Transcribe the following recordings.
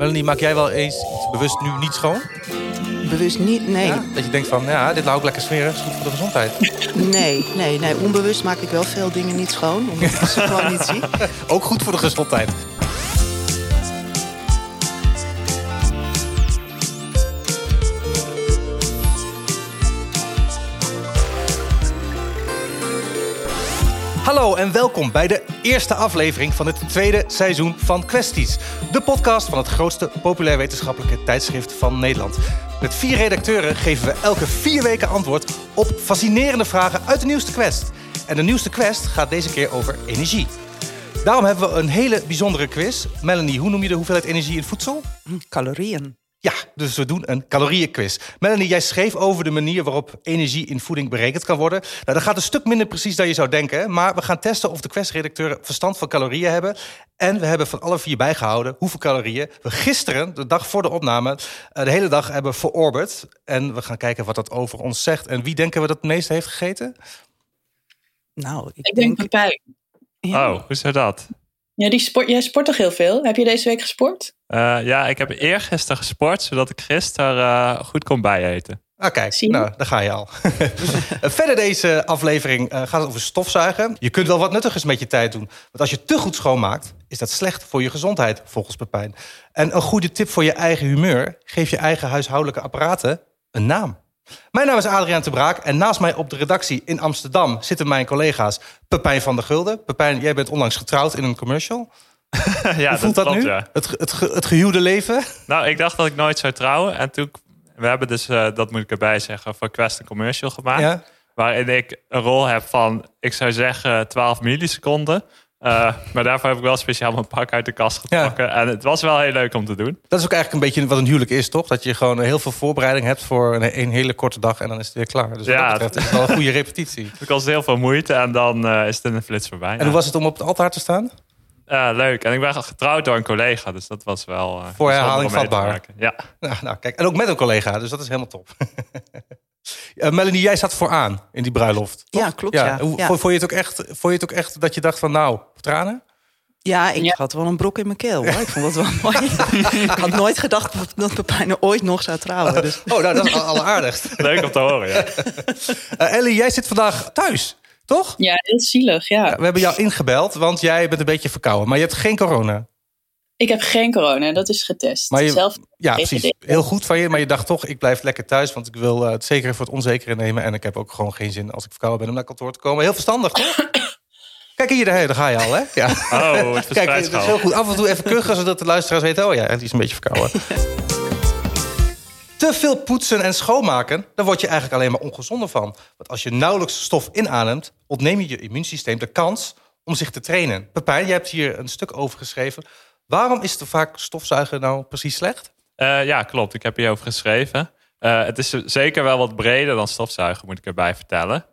Melanie, maak jij wel eens iets bewust nu niet schoon? Bewust niet, nee. Ja? Dat je denkt van, ja, dit nou ook lekker smeren, is goed voor de gezondheid. Nee, nee, nee. Onbewust maak ik wel veel dingen niet schoon, omdat ik ze gewoon niet zie. Ook goed voor de gezondheid. Hallo en welkom bij de eerste aflevering van het tweede seizoen van Questies. De podcast van het grootste populair wetenschappelijke tijdschrift van Nederland. Met vier redacteuren geven we elke vier weken antwoord op fascinerende vragen uit de nieuwste quest. En de nieuwste quest gaat deze keer over energie. Daarom hebben we een hele bijzondere quiz. Melanie, hoe noem je de hoeveelheid energie in voedsel? Calorieën. Ja, dus we doen een calorieënquiz. Melanie, jij schreef over de manier waarop energie in voeding berekend kan worden. Nou, dat gaat een stuk minder precies dan je zou denken. Maar we gaan testen of de questredacteuren verstand van calorieën hebben. En we hebben van alle vier bijgehouden hoeveel calorieën we gisteren, de dag voor de opname, eh, de hele dag hebben verorberd. En we gaan kijken wat dat over ons zegt. En wie denken we dat het meeste heeft gegeten? Nou, ik, Ik denk Pepijn. Ja. Oh, hoe zit dat? Ja, die sport, jij sport toch heel veel? Heb je deze week gesport? Eh, ja, ik heb eergisteren gesport, zodat ik gisteren eh, goed kon bijeten. Ah, kijk, je? nou, daar ga je al. Verder deze aflevering eh, gaat het over stofzuigen. Je kunt wel wat nuttigers met je tijd doen. Want als je te goed schoonmaakt, is dat slecht voor je gezondheid, volgens Pepijn. En een goede tip voor je eigen humeur: geef je eigen huishoudelijke apparaten een naam. Mijn naam is Adriaan de Braak en naast mij op de redactie in Amsterdam zitten mijn collega's Pepijn van der Gulden. Pepijn, jij bent onlangs getrouwd in een commercial. ja, Hoe voelt dat, klopt, nu? ja. Het, het, ge- het gehuwde leven? Nou, ik dacht dat ik nooit zou trouwen. En toen, we hebben dus, eh, dat moet ik erbij zeggen, voor Quest een commercial gemaakt. Ja. Waarin ik een rol heb van, ik zou zeggen, 12 milliseconden. Eh, maar daarvoor heb ik wel speciaal mijn pak uit de kast getrokken. En het was wel heel leuk om te doen. Dat is ook eigenlijk een beetje wat een huwelijk is, toch? Dat je gewoon heel veel voorbereiding hebt voor een, een hele korte dag en dan is het weer klaar. Dus Ja. dat betreft is wel een goede repetitie. Het kost heel veel moeite en dan eh, is het in een flits voorbij. En hoe was het om op het altaar te staan? Ja, leuk. En ik ben getrouwd door een collega, dus dat was wel... eh, Voor herhaling vatbaar. Ja. Nou, nou, kijk. En ook met een collega, dus dat is helemaal top. Eh, Melanie, jij zat vooraan in die bruiloft. toch? Ja, klopt, ja. Hoe- Ja. Vond, je het ook echt, vond je het ook echt dat je dacht van nou, tranen? Ja, ik Ja. had wel een brok in mijn keel. Hoor. Ik vond dat wel mooi. ik had nooit gedacht dat- Pepijn ooit nog zou trouwen. Dus. Oh, nou, dat is al- alleraardigst. Leuk om te horen, ja. Eh, Ellie, jij zit vandaag thuis, toch? Ja, heel zielig, ja. We hebben jou ingebeld, want jij bent een beetje verkouden. Maar je hebt geen corona. Ik heb geen corona, dat is getest. Maar je- Zelf Ja, precies. Heel goed van je. Maar je dacht toch, ik blijf lekker thuis. Want ik wil eh, het zekere voor het onzekere nemen. En ik heb ook gewoon geen zin als ik verkouden ben om naar kantoor te komen. Heel verstandig, toch? Kijk hier, daar, daar ga je al, hè? Ja. Oh, het Kijk, het is heel goed. Af en toe even kuchen, zodat de luisteraars weten... oh ja, die is een beetje verkouden. Te veel poetsen en schoonmaken, daar word je eigenlijk alleen maar ongezonder van. Want als je nauwelijks stof inademt... ontneem je je immuunsysteem de kans om zich te trainen. Pepijn, jij hebt hier een stuk over geschreven. Waarom is er vaak stofzuigen nou precies slecht? Eh, ja, klopt. Ik heb hierover geschreven. Eh, het is zeker wel wat breder dan stofzuigen, moet ik erbij vertellen.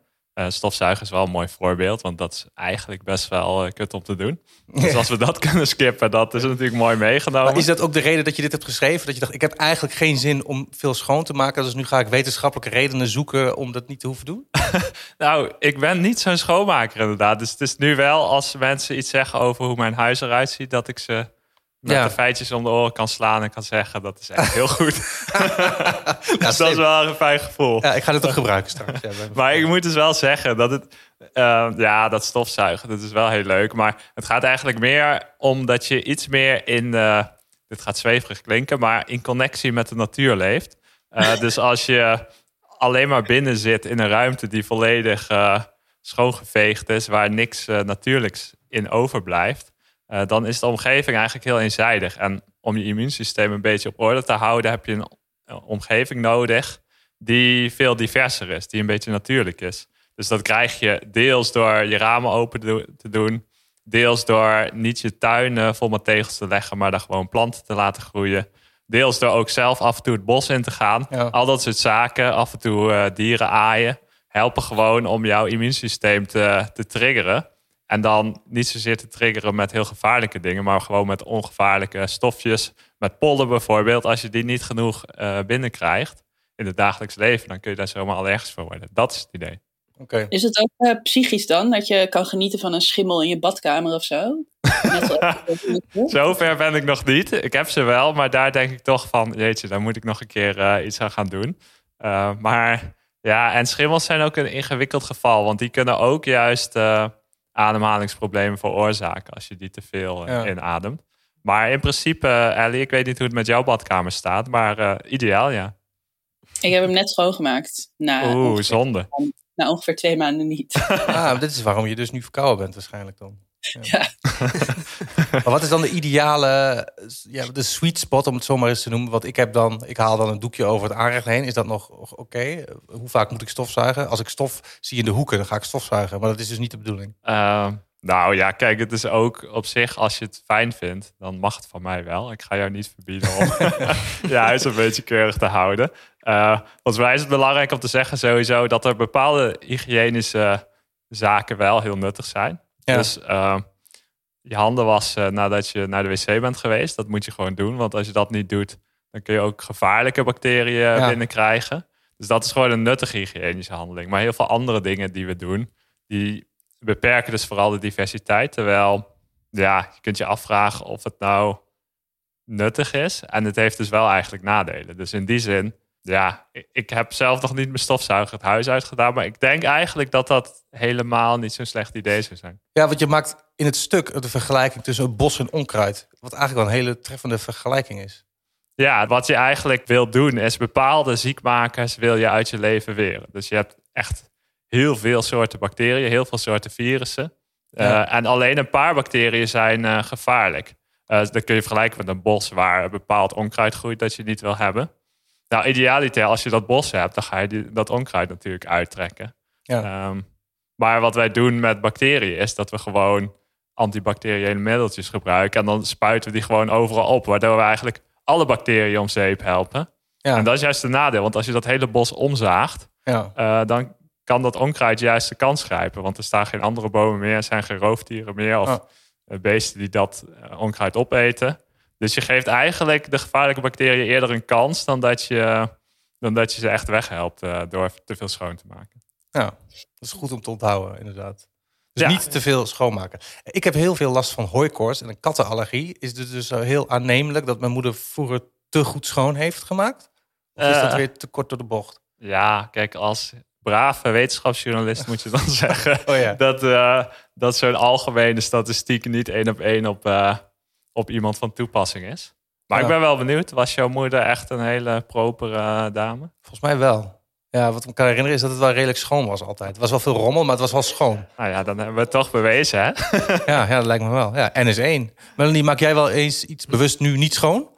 Stofzuigen is wel een mooi voorbeeld, want dat is eigenlijk best wel eh, kut om te doen. Dus als we dat kunnen skippen, dat is natuurlijk mooi meegenomen. Maar is dat ook de reden dat je dit hebt geschreven? Dat je dacht, ik heb eigenlijk geen zin om veel schoon te maken. Dus nu ga ik wetenschappelijke redenen zoeken om dat niet te hoeven doen? Nou, ik ben niet zo'n schoonmaker inderdaad. Dus het is nu wel als mensen iets zeggen over hoe mijn huis eruit ziet, dat ik ze met Ja. de feitjes om de oren kan slaan en kan zeggen dat is echt heel goed. Ja, dat is wel een fijn gevoel. Ja, ik ga dit ook gebruiken straks. Ja, Maar ik moet dus wel zeggen dat het, eh, ja, dat stofzuigen, dat is wel heel leuk. Maar het gaat eigenlijk meer om dat je iets meer in, eh, dit gaat zweverig klinken, maar in connectie met de natuur leeft. Eh, dus als je alleen maar binnen zit in een ruimte die volledig eh, schoongeveegd is, waar niks natuurlijks in overblijft, eh, dan is de omgeving eigenlijk heel eenzijdig. En om je immuunsysteem een beetje op orde te houden, heb je een eh, omgeving nodig die veel diverser is, die een beetje natuurlijk is. Dus dat krijg je deels door je ramen open te doen, deels door niet je tuin vol met tegels te leggen, maar daar gewoon planten te laten groeien. Deels door ook zelf af en toe het bos in te gaan. Ja. Al dat soort zaken, af en toe eh, dieren aaien, helpen gewoon om jouw immuunsysteem te, te triggeren. En dan niet zozeer te triggeren met heel gevaarlijke dingen, maar gewoon met ongevaarlijke stofjes. Met pollen bijvoorbeeld. Als je die niet genoeg eh binnenkrijgt in het dagelijks leven, dan kun je daar zomaar allergisch voor worden. Dat is het idee. Oké. Is het ook eh, psychisch dan? Dat je kan genieten van een schimmel in je badkamer of zo? Zover ben ik nog niet. Ik heb ze wel, maar daar denk ik toch van... jeetje, daar moet ik nog een keer eh, iets aan gaan doen. Eh, maar ja, en schimmels zijn ook een ingewikkeld geval. Want die kunnen ook juist eh, ademhalingsproblemen veroorzaken... als je die te veel eh, Ja. inademt. Maar in principe, eh, Ellie, ik weet niet hoe het met jouw badkamer staat... maar eh, ideaal, ja. Ik heb hem net schoongemaakt. Na, Oeh, ongeveer, zonde. na ongeveer twee maanden niet. Ah, dit is waarom je dus nu verkouden bent waarschijnlijk dan. Ja. Maar wat is dan de ideale, ja, de sweet spot om het zomaar eens te noemen? Want ik heb dan, ik haal dan een doekje over het aanrecht heen. Is dat nog oké? Hoe vaak moet ik stofzuigen? Als ik stof zie in de hoeken, dan ga ik stofzuigen. Maar dat is dus niet de bedoeling. Eh, nou ja, kijk, het is ook op zich, als je het fijn vindt, dan mag het van mij wel. Ik ga jou niet verbieden om je huis een beetje keurig te houden. Eh volgens mij is het belangrijk om te zeggen sowieso dat er bepaalde hygiënische zaken wel heel nuttig zijn. Ja. Dus eh, je handen wassen nadat je naar de wc bent geweest, dat moet je gewoon doen. Want als je dat niet doet, dan kun je ook gevaarlijke bacteriën Ja. binnenkrijgen. Dus dat is gewoon een nuttige hygiënische handeling. Maar heel veel andere dingen die we doen, die beperken dus vooral de diversiteit. Terwijl, ja, je kunt je afvragen of het nou nuttig is. En het heeft dus wel eigenlijk nadelen. Dus in die zin, ja, ik- heb zelf nog niet mijn stofzuiger het huis uitgedaan. Maar ik denk eigenlijk dat dat helemaal niet zo'n slecht idee zou zijn. Ja, want je maakt in het stuk de vergelijking tussen bos en onkruid. Wat eigenlijk wel een hele treffende vergelijking is. Ja, wat je eigenlijk wil doen is bepaalde ziekmakers wil je uit je leven weren. Dus je hebt echt heel veel soorten bacteriën, heel veel soorten virussen. Ja. Eh, en alleen een paar bacteriën zijn eh, gevaarlijk. Eh dat kun je vergelijken met een bos waar een bepaald onkruid groeit dat je niet wil hebben. Nou, idealiter, als je dat bos hebt, dan ga je die, dat onkruid natuurlijk uittrekken. Ja. Ehm, maar wat wij doen met bacteriën is dat we gewoon antibacteriële middeltjes gebruiken. En dan spuiten we die gewoon overal op. Waardoor we eigenlijk alle bacteriën om zeep helpen. Ja. En dat is juist een nadeel. Want als je dat hele bos omzaagt, Ja. eh, dan kan dat onkruid juist de kans grijpen. Want er staan geen andere bomen meer, er zijn geen roofdieren meer. Of Oh. eh, beesten die dat eh, onkruid opeten. Dus je geeft eigenlijk de gevaarlijke bacteriën eerder een kans dan dat je, dan dat je ze echt weghelpt eh, door te veel schoon te maken. Ja, dat is goed om te onthouden, inderdaad. Dus Ja. niet te veel schoonmaken. Ik heb heel veel last van hooikoorts en een kattenallergie. Is het dus heel aannemelijk dat mijn moeder vroeger te goed schoon heeft gemaakt? Of is dat Eh. weer te kort door de bocht? Ja, kijk, als brave wetenschapsjournalist moet je dan zeggen Oh ja. dat, eh, dat zo'n algemene statistiek niet één op één op, op iemand van toepassing is. Maar Ja. ik ben wel benieuwd, was jouw moeder echt een hele propere eh, dame? Volgens mij wel. Ja, wat ik me kan herinneren is dat het wel redelijk schoon was altijd. Het was wel veel rommel, maar het was wel schoon. Nou ja, dan hebben we het toch bewezen, hè? Ja, ja dat lijkt me wel. Ja, N is één. Melanie, maak jij wel eens iets bewust nu niet schoon?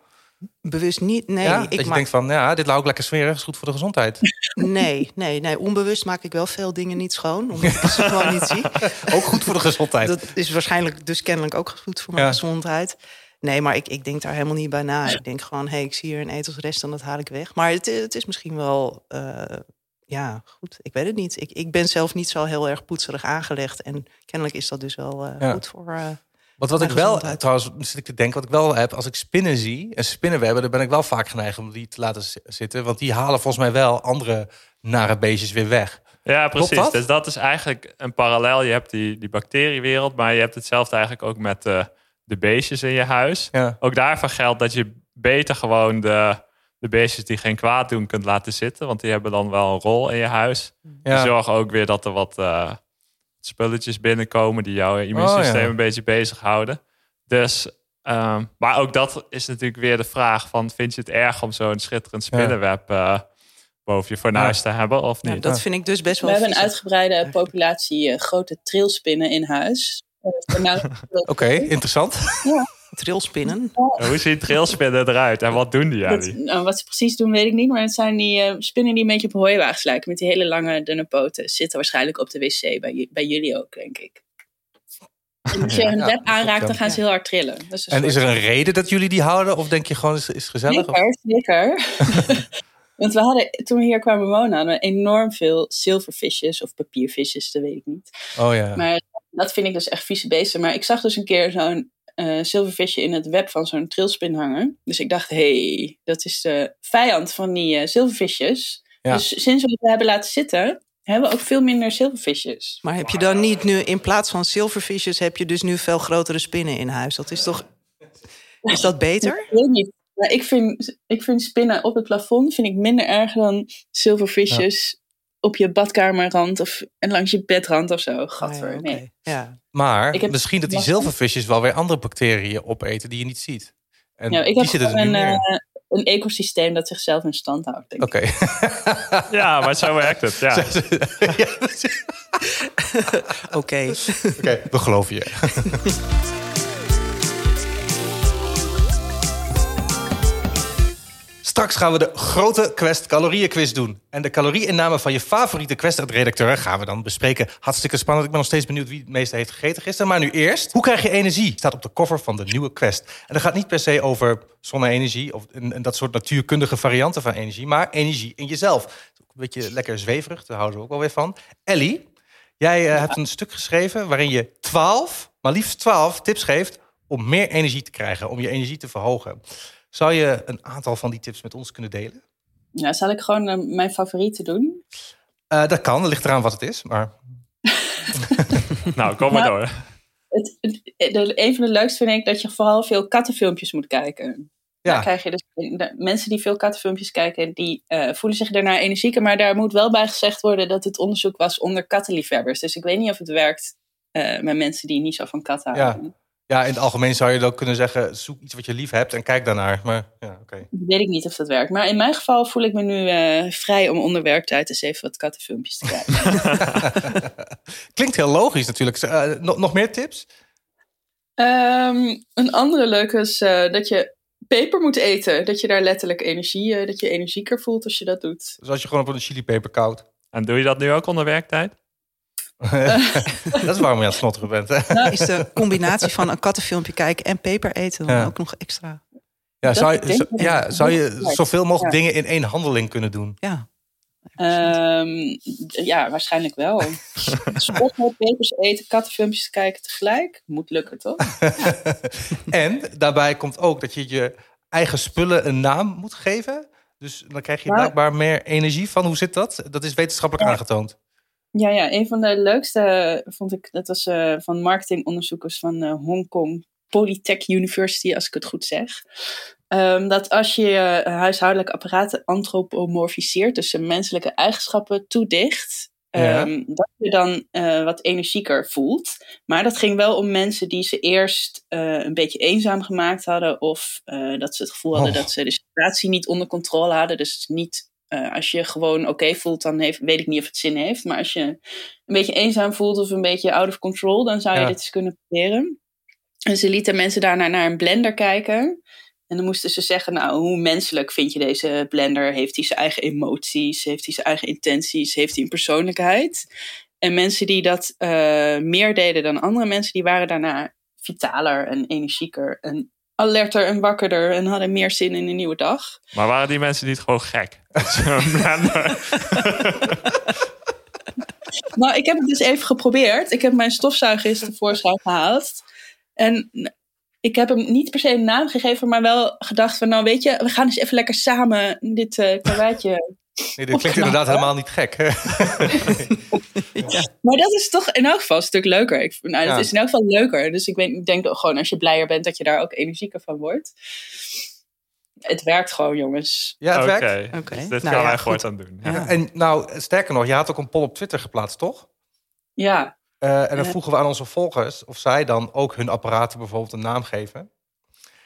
Bewust niet. Nee, ja? Dat ik je maak, denkt van, ja, dit lau ook lekker smerig, is goed voor de gezondheid. nee, nee, nee. Onbewust maak ik wel veel dingen niet schoon. Omdat ik ze gewoon niet zie. ook goed voor de gezondheid. Dat is waarschijnlijk dus kennelijk ook goed voor mijn Ja. gezondheid. Nee, maar ik, ik denk daar helemaal niet bij na. Ik denk gewoon, hé, hey, ik zie hier een etelsrest en dat haal ik weg. Maar het, het is misschien wel, eh, ja, goed. Ik weet het niet. Ik, ik ben zelf niet zo heel erg poetserig aangelegd. En kennelijk is dat dus wel eh, Ja. goed voor... eh, Wat, wat ik wel, trouwens, zit ik te denken, wat ik wel heb, als ik spinnen zie en spinnenwebben, dan ben ik wel vaak geneigd om die te laten zi- zitten. Want die halen volgens mij wel andere nare beestjes weer weg. Ja, precies. dat? Dus dat is eigenlijk een parallel. Je hebt die, die bacteriewereld, maar je hebt hetzelfde eigenlijk ook met de, de beestjes in je huis. Ja. Ook daarvan geldt dat je beter gewoon de, de beestjes die geen kwaad doen kunt laten zitten. Want die hebben dan wel een rol in je huis. Ja. Je zorgt ook weer dat er wat eh, spulletjes binnenkomen die jouw immuunsysteem Oh, ja. een beetje bezighouden. Dus, ehm, maar ook dat is natuurlijk weer de vraag van... vind je het erg om zo'n schitterend spinnenweb eh, boven je fornuis te hebben of niet? dat vind ik dus best We wel hebben een uitgebreide populatie eh, grote trilspinnen in huis. Eh, nou, Oké, Trilspinnen. Hoe ziet trailspinnen eruit en wat doen die dat- jullie? nou, wat ze precies doen, weet ik niet. Maar het zijn die eh, spinnen die een beetje op hooiwagens lijken. Met die hele lange, dunne poten. Zitten waarschijnlijk op de wc. Bij, bij jullie ook, denk ik. En als je hun Ja, web aanraakt, dan gaan ze heel hard trillen. Is En is er een reden dat jullie die houden? Of denk je gewoon, is, is gezellig? Zeker, zeker. Want we hadden, toen we hier kwamen wonen, hadden we enorm veel zilvervisjes of papiervisjes, dat weet ik niet. Oh ja. Maar dat vind ik dus echt vieze beesten. Maar ik zag dus een keer zo'n eh, zilvervisje in het web van zo'n trilspin hangen. Dus ik dacht, hé, hey, dat is de vijand van die eh, zilvervisjes. Ja. Dus sinds we het hebben laten zitten, hebben we ook veel minder silverfishes. Maar heb je dan niet nu in plaats van silverfishes... heb je dus nu veel grotere spinnen in huis? Dat is toch... Is dat beter? Ik weet niet. Maar ik vind, ik vind spinnen op het plafond vind ik minder erg dan silverfishes op je badkamerrand of en langs je bedrand of zo. Gadver, Ah, ja, nee. ja. Maar Ik heb- misschien dat die zilvervisjes wel weer andere bacteriën opeten die je niet ziet. En Ja, ik die heb zitten er nu een, meer. eh, een ecosysteem dat zichzelf in stand houdt. Denk ik. Oké. Ja, maar zo werkt het. Ja. Oké. Oké, we geloven je. Straks gaan we de grote Quest calorieënquiz doen. En de calorieinname van je favoriete Quest-redacteur gaan we dan bespreken. Hartstikke spannend. Ik ben nog steeds benieuwd wie het meeste heeft gegeten gisteren. Maar nu eerst, hoe krijg je energie? Staat op de cover van de nieuwe Quest. En dat gaat niet per se over zonne-energie... of dat soort natuurkundige varianten van energie... maar energie in jezelf. Een beetje lekker zweverig, daar houden we ook wel weer van. Ellie, jij eh, hebt een stuk geschreven... waarin je 12, maar liefst 12 tips geeft... om meer energie te krijgen, om je energie te verhogen. Zou je een aantal van die tips met ons kunnen delen? Ja, zal ik gewoon eh, mijn favorieten doen? Eh, dat kan, dat ligt eraan wat het is. Maar Nou, kom maar Maar- door. Het, het, de, een van de leukste vind ik dat je vooral veel kattenfilmpjes moet kijken. ja, Dan krijg je dus de, mensen die veel kattenfilmpjes kijken, die eh, voelen zich daarna energieker. Maar daar moet wel bij gezegd worden dat het onderzoek was onder kattenliefhebbers. Dus ik weet niet of het werkt eh, met mensen die niet zo van katten houden. ja, in het algemeen zou je dan kunnen zeggen... zoek iets wat je lief hebt en kijk daarnaar. Maar ja, oké. Weet ik niet of dat werkt. Maar in mijn geval voel ik me nu eh, vrij om onder werktijd eens even wat kattenfilmpjes te kijken. Klinkt heel logisch natuurlijk. Eh, nog, nog meer tips? Ehm, een andere leuke is eh, dat je peper moet eten. Dat je daar letterlijk energie, eh, dat je energieker voelt als je dat doet. Dus als je gewoon op een chilipeper koudt. En doe je dat nu ook onder werktijd? dat is waarom je aan het snotteren bent. Hè? Is de combinatie van een kattenfilmpje kijken en peper eten dan Ja. ook nog extra? Ja, zou, je, zo- ja, zou je zoveel mogelijk Ja. dingen in één handeling kunnen doen? Ja. Ehm, ja, waarschijnlijk wel. Sporten, pepers eten, kattenfilmpjes kijken tegelijk. Moet lukken, toch? en daarbij komt ook dat je je eigen spullen een naam moet geven. Dus dan krijg je Nou. blijkbaar meer energie van. Hoe zit dat? Dat is wetenschappelijk Ja. aangetoond. Ja, ja, een van de leukste vond ik, dat was eh, van marketingonderzoekers van eh Hongkong Polytech University, als ik het goed zeg. Ehm, dat als je je huishoudelijke apparaten antropomorfiseert, dus menselijke eigenschappen toedicht, Ja. ehm, dat je dan eh, wat energieker voelt. Maar dat ging wel om mensen die ze eerst eh, een beetje eenzaam gemaakt hadden, of eh, dat ze het gevoel hadden Oh. dat ze de situatie niet onder controle hadden. Dus niet eh, als je gewoon oké voelt, dan heeft, weet ik niet of het zin heeft. Maar als je een beetje eenzaam voelt of een beetje out of control, dan zou je Ja. dit eens kunnen proberen. En ze lieten mensen daarna naar een blender kijken. En dan moesten ze zeggen, nou, hoe menselijk vind je deze blender? Heeft hij zijn eigen emoties? Heeft hij zijn eigen intenties? Heeft hij een persoonlijkheid? En mensen die dat eh, meer deden dan andere mensen, die waren daarna vitaler en energieker en alerter en wakkerder en hadden meer zin in een nieuwe dag. Maar waren die mensen niet gewoon gek? Nou, ik heb het dus even geprobeerd. Ik heb mijn stofzuiger tevoorschijn gehaald. En ik heb hem niet per se een naam gegeven, maar wel gedacht van, nou weet je, we gaan eens even lekker samen dit eh karweitje. Nee, dit klinkt inderdaad helemaal niet gek. Maar dat is toch in elk geval een stuk leuker. Ik, nou, dat Ja. is in elk geval leuker. Dus ik, weet, ik denk ook gewoon als je blijer bent, dat je daar ook energieker van wordt. Het werkt gewoon, jongens. Ja, het Oké, werkt. Oké. dus dit Nou kan ja, wij goed. voortaan doen. Ja. Ja. En nou, sterker nog, je had ook een poll op Twitter geplaatst, toch? Ja, Eh, en dan Ja. vroegen we aan onze volgers of zij dan ook hun apparaten bijvoorbeeld een naam geven.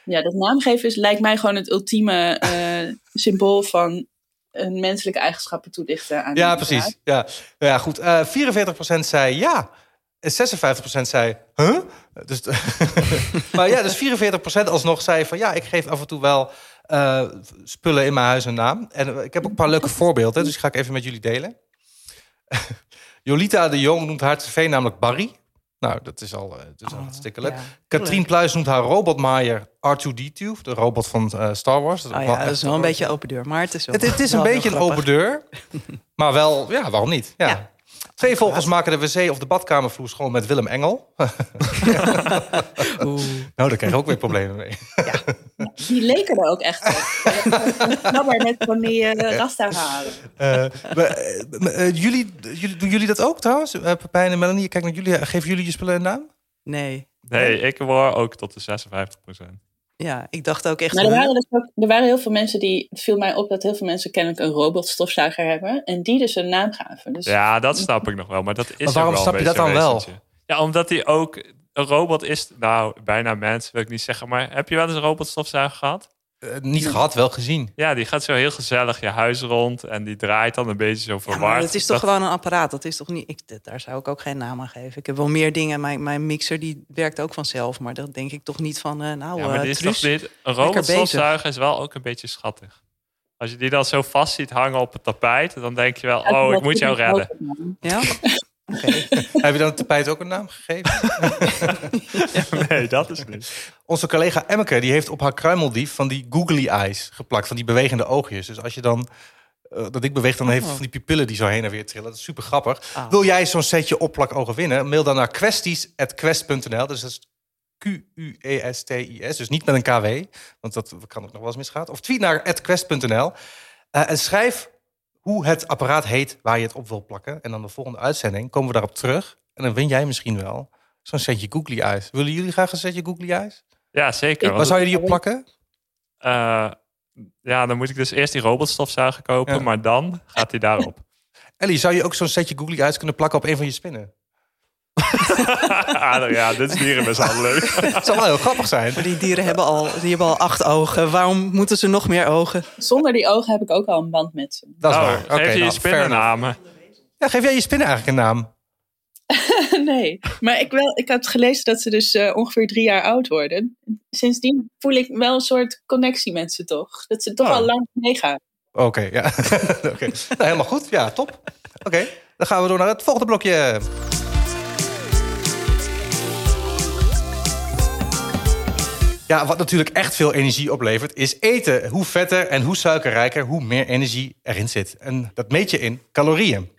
ja dat naamgeven is, lijkt mij gewoon het ultieme eh, symbool van een menselijke eigenschappen toedichten aan Ja, precies. Ja, ja goed. Eh 44% zei ja. En 56% zei, huh? Dus, maar ja, dus 44% alsnog zei van ja, ik geef af en toe wel eh, spullen in mijn huis een naam. En ik heb ook een paar leuke voorbeelden, dus die ga ik even met jullie delen. Jolita de Jong noemt haar tv namelijk Barry. Nou, dat is al, dat is al hartstikke leuk. ja. Katrien Pluis noemt haar robotmaaier R2-D2, de robot van eh, Star Wars. Oh ja, dat is wel een beetje open deur. Maar het is wel het, het is een beetje een open deur. Maar wel, ja, waarom niet? Ja. Ja. Twee vogels maken de wc of de badkamervloer schoon met Willem Engel. Oeh. Nou, daar krijg je ook weer problemen mee. Die leken er ook echt op. Knabber met van die rasta haren. Eh, maar, eh, eh, jullie, jullie, doen jullie dat ook trouwens? Eh, Pepijn en Melanie, kijk naar jullie. Geven jullie je spullen een naam? Nee. Nee, ik hoor ook tot de 56 Ja, ik dacht ook echt... Maar er waren, dus ook, er waren heel veel mensen die... Het viel mij op dat heel veel mensen kennelijk een robotstofzuiger hebben. En die dus een naam gaven. Dus Ja, dat snap ik nog wel. Maar dat is Maar waarom snap je dat dan wel? Ja, omdat hij ook... Een robot is... Nou, bijna mens wil ik niet zeggen. Maar heb je wel eens een robotstofzuiger gehad? Eh, niet gehad, wel gezien. Ja, die gaat zo heel gezellig je huis rond. En die draait dan een beetje zo Ja, verward. maar het is toch Dat- gewoon een apparaat. Dat is toch niet. Ik, daar zou ik ook geen naam aan geven. Ik heb wel meer dingen. Mijn, mijn mixer die werkt ook vanzelf. Maar dat denk ik toch niet van. eh nou, Ja, maar eh, is Truus. toch niet... Een robotstofzuiger is wel ook een beetje schattig. Als je die dan zo vast ziet hangen op het tapijt... dan denk je wel, oh, ik moet jou redden. Ja. Heb je dan het tapijt ook een naam gegeven? Nee, dat is niet. Onze collega Emmeke die heeft op haar kruimeldief van die googly eyes geplakt. Van die bewegende oogjes. Dus als je dan... eh, dat ik beweeg, dan heeft van die pupillen die zo heen en weer trillen. Dat is super grappig. Ah. Wil jij zo'n setje opplakogen winnen? Mail dan naar questies.quest.nl. Dus dat is Q-U-E-S-T-I-S. Dus niet met een KW. Want dat kan ook nog wel eens misgaan. Of tweet naar quest.nl. Eh, en schrijf hoe het apparaat heet waar je het op wil plakken. En dan de volgende uitzending komen we daarop terug. En dan win jij misschien wel zo'n setje googly eyes. Willen jullie graag een setje googly eyes? Ja, zeker. Waar zou je die op plakken? eh, ja, dan moet ik dus eerst die robotstofzuiger kopen. Ja. Maar dan gaat hij daarop. Ellie, zou je ook zo'n setje googly eyes kunnen plakken op een van je spinnen? Ah, ja, dit is dierenmishandeling. Dat zou wel heel grappig zijn. Maar die dieren hebben al, die hebben al acht ogen. Waarom moeten ze nog meer ogen? Zonder die ogen heb ik ook al een band met ze. Dat is Oh, waar. geef Oké, je je nou, spinnennamen. Ja, geef jij je spinnen eigenlijk een naam? nee, maar ik, wel, ik had gelezen dat ze dus eh, ongeveer drie jaar oud worden. Sindsdien voel ik wel een soort connectie met ze toch. Dat ze toch Oh. al lang meegaan. Oké, ja. Oké. Nou, helemaal goed. Ja, top. Oké, dan gaan we door naar het volgende blokje. Wat natuurlijk echt veel energie oplevert, is eten. Hoe vetter en hoe suikerrijker, hoe meer energie erin zit. En dat meet je in calorieën.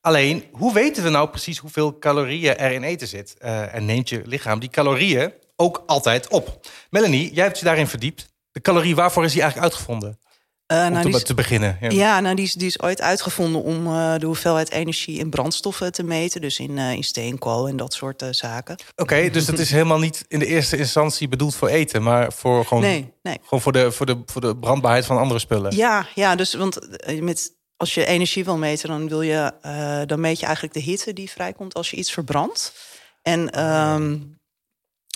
Alleen, hoe weten we nou precies hoeveel calorieën er in eten zit? Eh, en neemt je lichaam die calorieën ook altijd op? Melanie, jij hebt je daarin verdiept. De calorie, waarvoor is die eigenlijk uitgevonden? Eh, Om nou, te, die is- te beginnen. Ja. Ja, nou, die, is, die is ooit uitgevonden om eh, de hoeveelheid energie in brandstoffen te meten. Dus in, eh, in steenkool en dat soort zaken. Oké, dus dat is helemaal niet in de eerste instantie bedoeld voor eten, maar voor gewoon, Nee, nee. gewoon voor, de, voor, de, voor de brandbaarheid van andere spullen. Ja, ja dus want met, als je energie wil meten, dan, wil je, dan meet je eigenlijk de hitte die vrijkomt als je iets verbrandt. En ehm,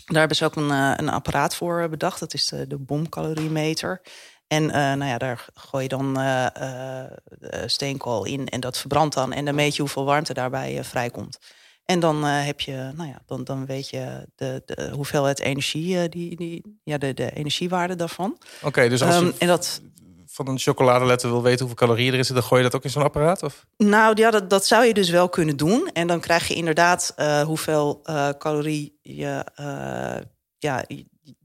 daar hebben ze ook een, een apparaat voor bedacht. Dat is de, de bomcaloriemeter. En eh, nou ja, daar gooi je dan eh, eh, steenkool in en dat verbrandt dan. En dan meet je hoeveel warmte daarbij vrijkomt. En dan heb je, nou ja, dan, dan weet je de, de hoeveelheid energie, die, die, ja, de, de energiewaarde daarvan. Oké, dus als je Ehm, en dat, van een chocoladeletter wil weten hoeveel calorieën erin zitten, dan gooi je dat ook in zo'n apparaat? Of? Nou ja, dat, dat zou je dus wel kunnen doen. En dan krijg je inderdaad hoeveel calorie je, ja,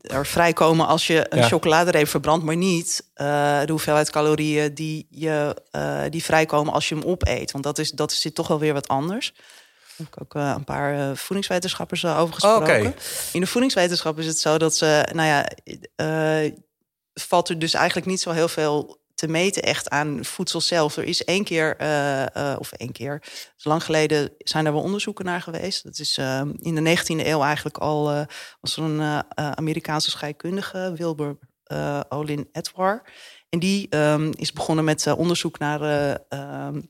er vrijkomen als je een Ja. chocoladereep verbrandt, maar niet eh, de hoeveelheid calorieën die, je, eh, die vrijkomen als je hem opeet. Want dat, is, dat zit toch wel weer wat anders. Daar heb ik ook eh, een paar voedingswetenschappers over Oh, gesproken. In de voedingswetenschap is het zo dat ze, nou ja, valt er dus eigenlijk niet zo heel veel te meten echt aan voedsel zelf. Er is één keer, eh, eh, of één keer, lang geleden zijn er wel onderzoeken naar geweest. Dat is eh, in de 19e eeuw eigenlijk al, was er een Amerikaanse scheikundige, Wilbur Olin Edward. En die ehm, is begonnen met onderzoek naar, eh, ehm,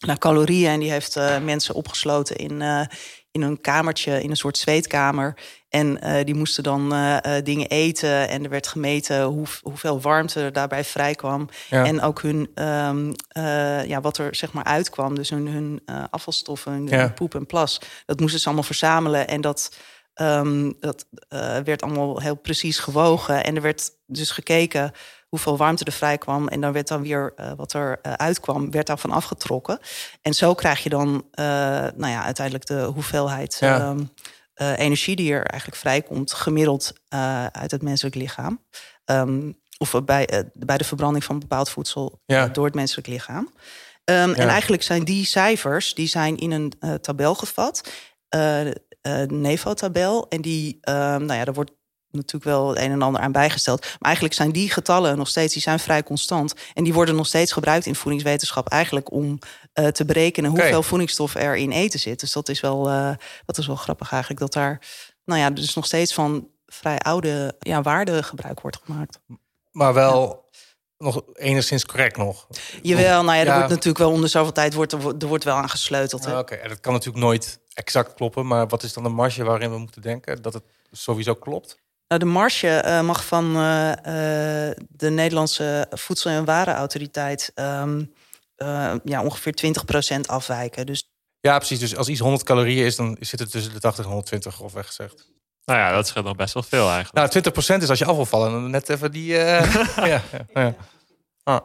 naar calorieën. En die heeft mensen opgesloten in, in een kamertje, in een soort zweetkamer. En eh, die moesten dan eh, eh, dingen eten. En er werd gemeten hoe, hoeveel warmte er daarbij vrijkwam. Ja. En ook hun, ehm, eh, ja, wat er zeg maar uitkwam. Dus hun, hun afvalstoffen, hun, Ja. hun poep en plas. Dat moesten ze allemaal verzamelen. En dat, ehm, dat werd allemaal heel precies gewogen. En er werd dus gekeken hoeveel warmte er vrij kwam. En dan werd dan weer eh, wat er eh, uitkwam, werd daarvan afgetrokken. En zo krijg je dan eh, nou ja, uiteindelijk de hoeveelheid Ja. ehm, eh, energie die er eigenlijk vrijkomt, gemiddeld uit het menselijk lichaam. Ehm, of bij, bij de verbranding van bepaald voedsel Ja. door het menselijk lichaam. Ehm, Ja. En eigenlijk zijn die cijfers die zijn in een tabel gevat. de NEVO-tabel. En die, nou ja, daar wordt natuurlijk wel het een en ander aan bijgesteld. Maar eigenlijk zijn die getallen nog steeds, die zijn vrij constant. En die worden nog steeds gebruikt in voedingswetenschap eigenlijk om eh, te berekenen hoeveel voedingsstof er in eten zit. Dus dat is wel, eh, dat is wel grappig eigenlijk. Dat daar, nou ja, dus nog steeds van vrij oude ja, waarden gebruik wordt gemaakt. Maar wel nog enigszins correct nog. Jawel, nou ja, er Ja. wordt natuurlijk wel onder zoveel tijd wordt er, er wordt wel aan gesleuteld. Hè? Ah, Oké, en dat kan natuurlijk nooit exact kloppen. Maar wat is dan de marge waarin we moeten denken dat het sowieso klopt? Nou, de marge eh, mag van eh, eh, de Nederlandse Voedsel- en Warenautoriteit ehm, eh, ja, ongeveer 20% afwijken. Dus Ja, precies. Dus als iets 100 calorieën is, dan zit het tussen de 80 en 120 grofweg gezegd. Nou ja, dat scheelt nog best wel veel eigenlijk. Nou, 20% is als je af wil vallen. Dan net even die... eh, ja, ja, ja. Ah.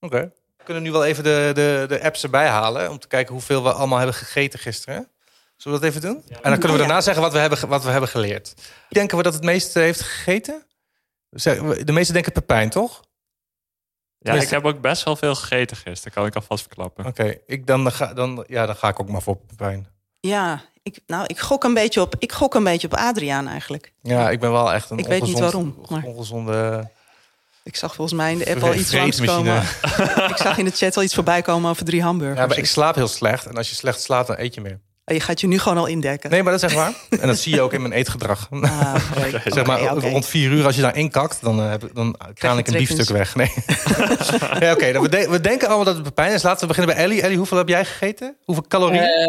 Oké. We kunnen nu wel even de, de, de apps erbij halen... om te kijken hoeveel we allemaal hebben gegeten gisteren. Zullen we dat even doen? En dan kunnen we Ja. daarna zeggen wat we hebben, wat we hebben geleerd. Denken we dat het meeste heeft gegeten? De meeste denken Pepijn, toch? ja, ik heb ook best wel veel gegeten gisteren, kan ik alvast verklappen. Oké, ik dan, ga, dan, ja, dan ga ik ook maar voor Pepijn. ja, ik, nou, ik, gok een beetje op, ik gok een beetje op Adriaan eigenlijk. Ja, ik ben wel echt een Ik weet niet waarom, maar- ongezonde... Ik zag volgens mij in de app al iets langskomen. ik zag in de chat al iets voorbij komen over drie hamburgers. Ja, maar ik slaap heel slecht. En als je slecht slaapt, dan eet je meer. Je gaat je nu gewoon al indekken. Nee, maar dat is echt waar. En dat zie je ook in mijn eetgedrag. Ah, zeg maar rond vier uur, als je daar inkakt, dan, eh, heb ik, dan kraan ik een biefstuk weg. Nee. ja, oké. dan we, de- we denken allemaal dat het Pepijn is. Laten we beginnen bij Ellie. Ellie, hoeveel heb jij gegeten? Hoeveel calorieën? Eh,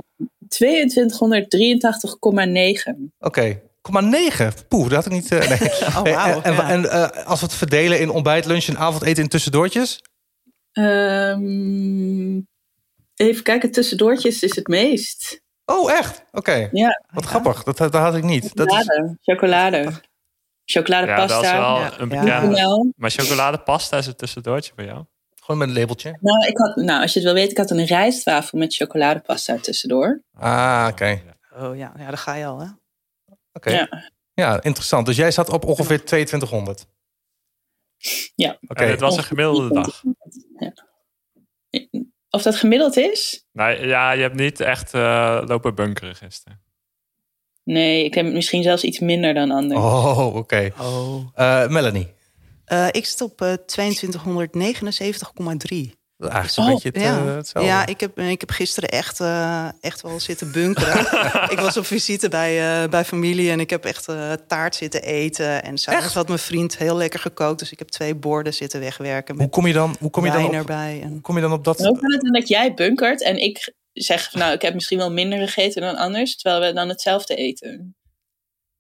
2283,9. Oké. 9. Poeh, dat had ik niet. eh, nee. Oh, Hey, wauw. en ja. en eh, als we het verdelen in ontbijt, lunch en avondeten in tussendoortjes? Ehm, even kijken, tussendoortjes is het meest. Oh, echt? Oké. Ja, Wat grappig. Dat, dat had ik niet. Dat is, chocolade. Chocolade. Ja, dat is Chocoladepasta. wel Ja. een Ja. bekende. Wel. Maar chocoladepasta is het tussendoortje bij jou? gewoon met een labeltje. Nou, ik had, nou, als je het wil weten, ik had een rijstwafel met chocoladepasta tussendoor. Ah, oké. Oh ja, ja, daar ga je al, hè? Oké. Ja. Ja. interessant. Dus jij zat op ongeveer 2200. Ja. Oké. En het was een gemiddelde dag. Of dat gemiddeld is? Nou ja, je hebt niet echt eh, lopen bunkeren gisteren. Nee, ik heb misschien zelfs iets minder dan anders. Oh, oké. Oh. Eh, Melanie. Eh, ik zit op eh 2279,3. Eigenlijk zo'n Oh, beetje het, Ja, eh, hetzelfde. ja ik, heb, ik heb gisteren echt, eh, echt wel zitten bunkeren. ik was op visite bij, eh, bij familie en ik heb echt eh, taart zitten eten. En s'avonds had mijn vriend heel lekker gekookt. Dus ik heb twee borden zitten wegwerken Hoe kom je dan, hoe kom je dan op, erbij. En... hoe kom je dan op dat? Hoe kan het dan dat jij bunkert en ik zeg, nou, ik heb misschien wel minder gegeten dan anders, terwijl we dan hetzelfde eten?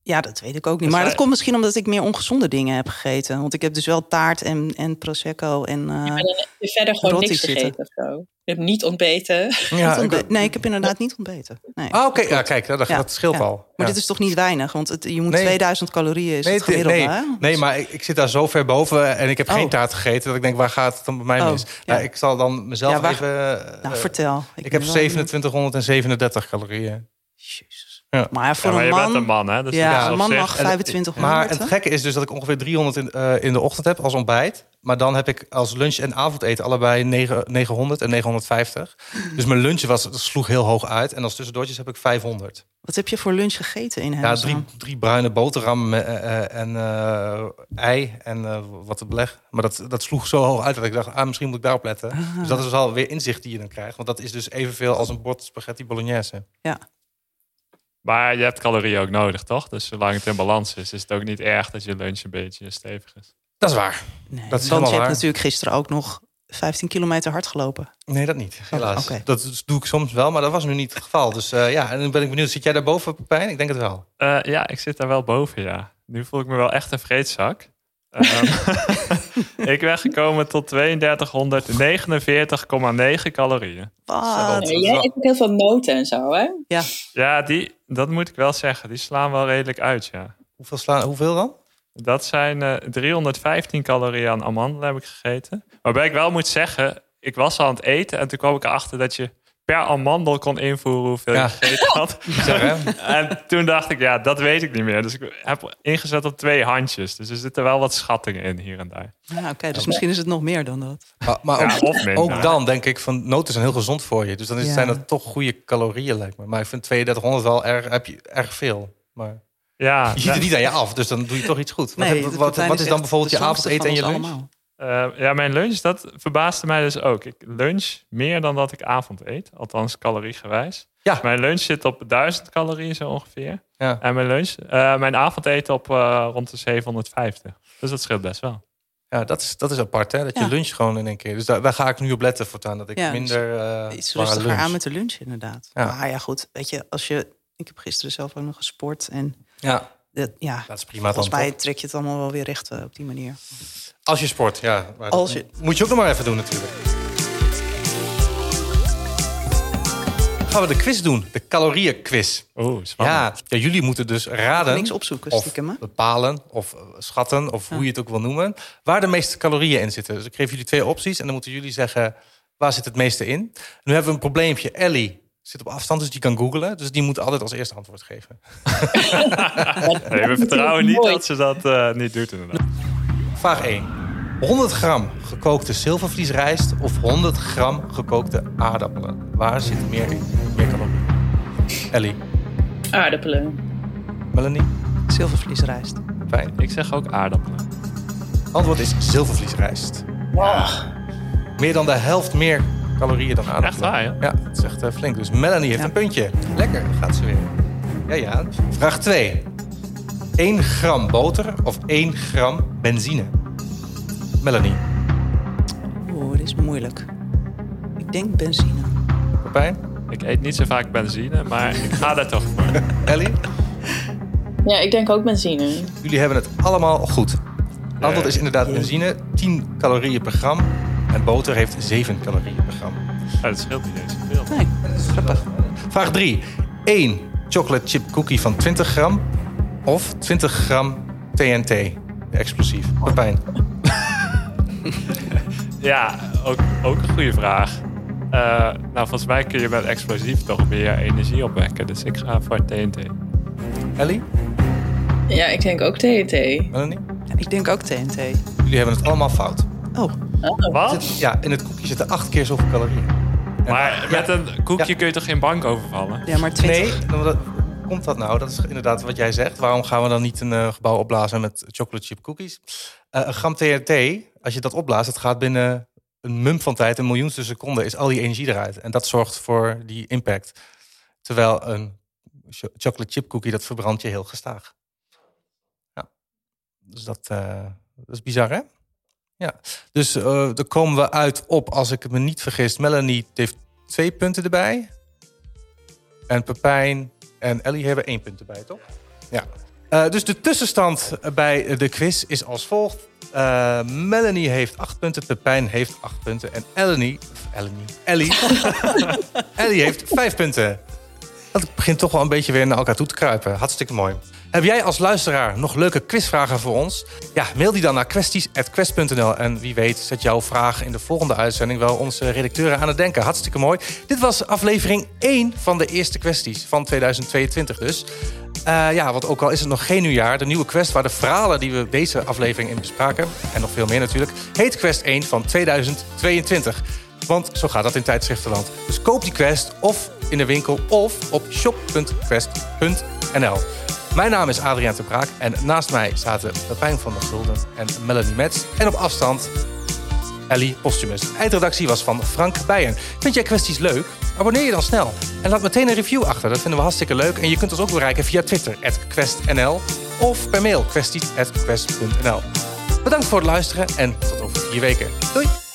Ja, dat weet ik ook niet. Maar dat komt misschien omdat ik meer ongezonde dingen heb gegeten. Want ik heb dus wel taart en, en prosecco en... eh, Maar dan heb je verder gewoon niks zitten. gegeten of zo. Je hebt niet ontbeten. Ja, niet ontbe- ik- nee, ik heb inderdaad niet ontbeten. Nee. Ah, oké. Ja, kijk, dat, Ja, dat scheelt ja. al. Maar dit is toch niet weinig? Want het, je moet Nee. 2000 calorieën is nee, het gemiddelde, nee, hè? nee, maar ik, ik zit daar zo ver boven en ik heb geen Oh. taart gegeten dat ik denk, waar gaat het dan bij mij Oh, mis? ja. Nou, ik zal dan mezelf Ja, waar- even. eh, Nou, eh, vertel. ik ben heb wel 2737 calorieën. Jezus. Ja. Maar voor Ja, maar een je man... bent een man, hè? Dus ja, dat is een man zich- mag En- 2500. Maar het gekke is dus dat ik ongeveer 300 in, eh, in de ochtend heb als ontbijt. Maar dan heb ik als lunch en avondeten allebei 9, 900 en 950. Dus mijn lunch was, dat sloeg heel hoog uit. En als tussendoortjes heb ik 500. Wat heb je voor lunch gegeten in Ja, Hemelstra? drie, drie bruine boterhammen met, eh, eh, en eh, ei en eh, wat te beleg. Maar dat, dat sloeg zo hoog uit dat ik dacht, ah, misschien moet ik daarop letten. Ah. Dus dat is dus al weer inzicht die je dan krijgt. Want dat is dus evenveel als een bord spaghetti bolognese. Maar je hebt calorieën ook nodig, toch? Dus zolang het in balans is, is het ook niet erg dat je lunch een beetje stevig is. Dat is waar. Nee, Dat is want je hebt waar. natuurlijk gisteren ook nog 15 kilometer hard gelopen. Nee, dat niet. Helaas. oké. Dat doe ik soms wel, maar dat was nu niet het geval. Dus eh, ja, en dan ben ik benieuwd. Zit jij daarboven, Pepijn? Ik denk het wel. Eh, ja, ik zit daar wel boven, ja. Nu voel ik me wel echt een vreedzak. Ehm, ik ben gekomen tot 3249,9 calorieën. Wat? Ja, jij eet ook heel veel noten en zo, hè? Ja, die, dat moet ik wel zeggen. Die slaan wel redelijk uit, ja. Hoeveel, slaan, hoeveel dan? Dat zijn eh, 315 calorieën aan amandelen heb ik gegeten. Waarbij ik wel moet zeggen, ik was al aan het eten en toen kwam ik erachter dat je per amandel kon invoeren hoeveel Ja. je gegeten had. Zeg, hè? En toen dacht ik, ja, dat weet ik niet meer. Dus ik heb ingezet op twee handjes. Dus er zitten wel wat schattingen in hier en daar. Ja, Oké, dus misschien is het nog meer dan dat. Maar, maar Ja, ook, of ook dan denk ik van noten zijn heel gezond voor je. Dus dan is, Ja. zijn dat toch goede calorieën, lijkt me. Maar ik vind 3200 wel erg, heb je erg veel. Maar Ja, je ziet het niet aan je af, dus dan doe je toch iets goed. Wat, Nee, wat, wat, is dan bijvoorbeeld je avondeten en je lunch? allemaal. Eh, ja, mijn lunch, dat verbaasde mij dus ook. Ik lunch meer dan dat ik avond eet. Althans, caloriegewijs. Ja. Mijn lunch zit op 1000 calorieën zo ongeveer. Ja. En mijn, lunch, eh, mijn avondeten op eh, rond de 750. Dus dat scheelt best wel. Ja, dat is, dat is apart, hè? Dat je lunch gewoon in één keer. Dus daar, daar ga ik nu op letten voortaan. Dat ik Ja, dus minder eh Iets rustiger lunch. aan met de lunch, inderdaad. Ja. Maar ja, goed. Weet je, als je... Ik heb gisteren zelf ook nog gesport. En Ja, dat, ja, dat is prima volgens mij trek je het allemaal wel weer recht eh, op die manier. Als je sport, ja. Maar Als je- Moet je ook nog maar even doen natuurlijk. Gaan we de quiz doen. De calorieënquiz. Oeh, spannend. Ja, ja, jullie moeten dus raden. Niks opzoeken, of stiekem, hè? bepalen of eh, schatten of hoe je het ook wil noemen. Waar de meeste calorieën in zitten. Dus ik geef jullie twee opties en dan moeten jullie zeggen waar zit het meeste in. Nu hebben we een probleempje. Ellie zit op afstand, dus die kan googlen. Dus die moet altijd als eerste antwoord geven. Nee, we vertrouwen niet dat ze dat eh, niet doet inderdaad. Vraag 1. 100 gram gekookte zilvervliesrijst of 100 gram gekookte aardappelen? Waar zit meer in? Meer calorieën? Ellie, Aardappelen. Melanie, Zilvervliesrijst. fijn. Ik zeg ook aardappelen. Antwoord is zilvervliesrijst. Oh, Meer dan de helft meer calorieën dan aardappelen. Echt waar, ja? Ja, dat is echt eh, flink. Dus Melanie heeft Ja. een puntje. Lekker, gaat ze weer. Ja, ja. Vraag 2. 1 gram boter of 1 gram benzine? Melanie, Oeh, dit is moeilijk. Ik denk benzine. Pepijn, Ik eet niet zo vaak benzine, maar ik ga daar toch voor. Ellie. ja, ik denk ook benzine. Jullie hebben het allemaal goed. Antwoord Ja. is inderdaad benzine. 10 calorieën per gram. En boter heeft 7 calorieën per gram. Dat scheelt niet eens zoveel. Nee, grappig. Vraag 3. 1 chocolate chip cookie van 20 gram. Of 20 gram TNT. Explosief. Pepijn. Ja, ook, ook een goede vraag. Eh, nou, volgens mij kun je met explosief toch meer energie opwekken. Dus ik ga voor TNT. Ellie? Ja, ik denk ook TNT. Melanie? Ja, ik denk ook TNT. Jullie hebben het allemaal fout. Oh, Oh, Wat? Zit- ja, in het koekje zitten acht keer zoveel calorieën. En- Maar met een koekje Ja. kun je toch geen bank overvallen? ja, maar 20. Nee, dan- dat- hoe komt dat nou? Dat is inderdaad wat jij zegt. Waarom gaan we dan niet een eh, gebouw opblazen met chocolate chip cookies? Eh, een gram TNT, als je dat opblaast, het gaat binnen een mum van tijd, een miljoenste seconde, is al die energie eruit. En dat zorgt voor die impact. Terwijl een cho- chocolate chip cookie, dat verbrandt je heel gestaag. Ja. Dus dat, eh, dat is bizar, hè? Ja. Dus eh daar komen we uit op, als ik me niet vergis, Melanie heeft twee punten erbij. En Pepijn en Ellie hebben één punt erbij, toch? Ja. Eh, dus de tussenstand bij de quiz is als volgt. Eh, Melanie heeft acht punten, Pepijn heeft acht punten. En Ellie, Ellie, Ellie, Ellie heeft vijf punten. Dat begint toch wel een beetje weer naar elkaar toe te kruipen. Hartstikke mooi. Heb jij als luisteraar nog leuke quizvragen voor ons? Ja, mail die dan naar kwesties.quest.nl. En wie weet zet jouw vraag in de volgende uitzending wel onze redacteuren aan het denken. Hartstikke mooi. Dit was aflevering 1 van de eerste kwesties van 2022 dus. Eh, ja, want ook al is het nog geen nieuwjaar, de nieuwe quest waar de verhalen die we deze aflevering in bespraken, en nog veel meer natuurlijk, heet Quest 1 van 2022. Want zo gaat dat in tijdschriftenland. Dus koop die quest of in de winkel of op shop.quest.nl. Mijn naam is Adriaan de Braak en naast mij zaten Pepijn van der Gulden en Melanie Metz. En op afstand Ellie Postumus. Eindredactie was van Frank Bijen. Vind jij kwesties leuk? Abonneer je dan snel. En laat meteen een review achter. Dat vinden we hartstikke leuk. En je kunt ons ook bereiken via Twitter, questnl. Of per mail, kwesties.quest.nl. Bedankt voor het luisteren en tot over vier weken. Doei!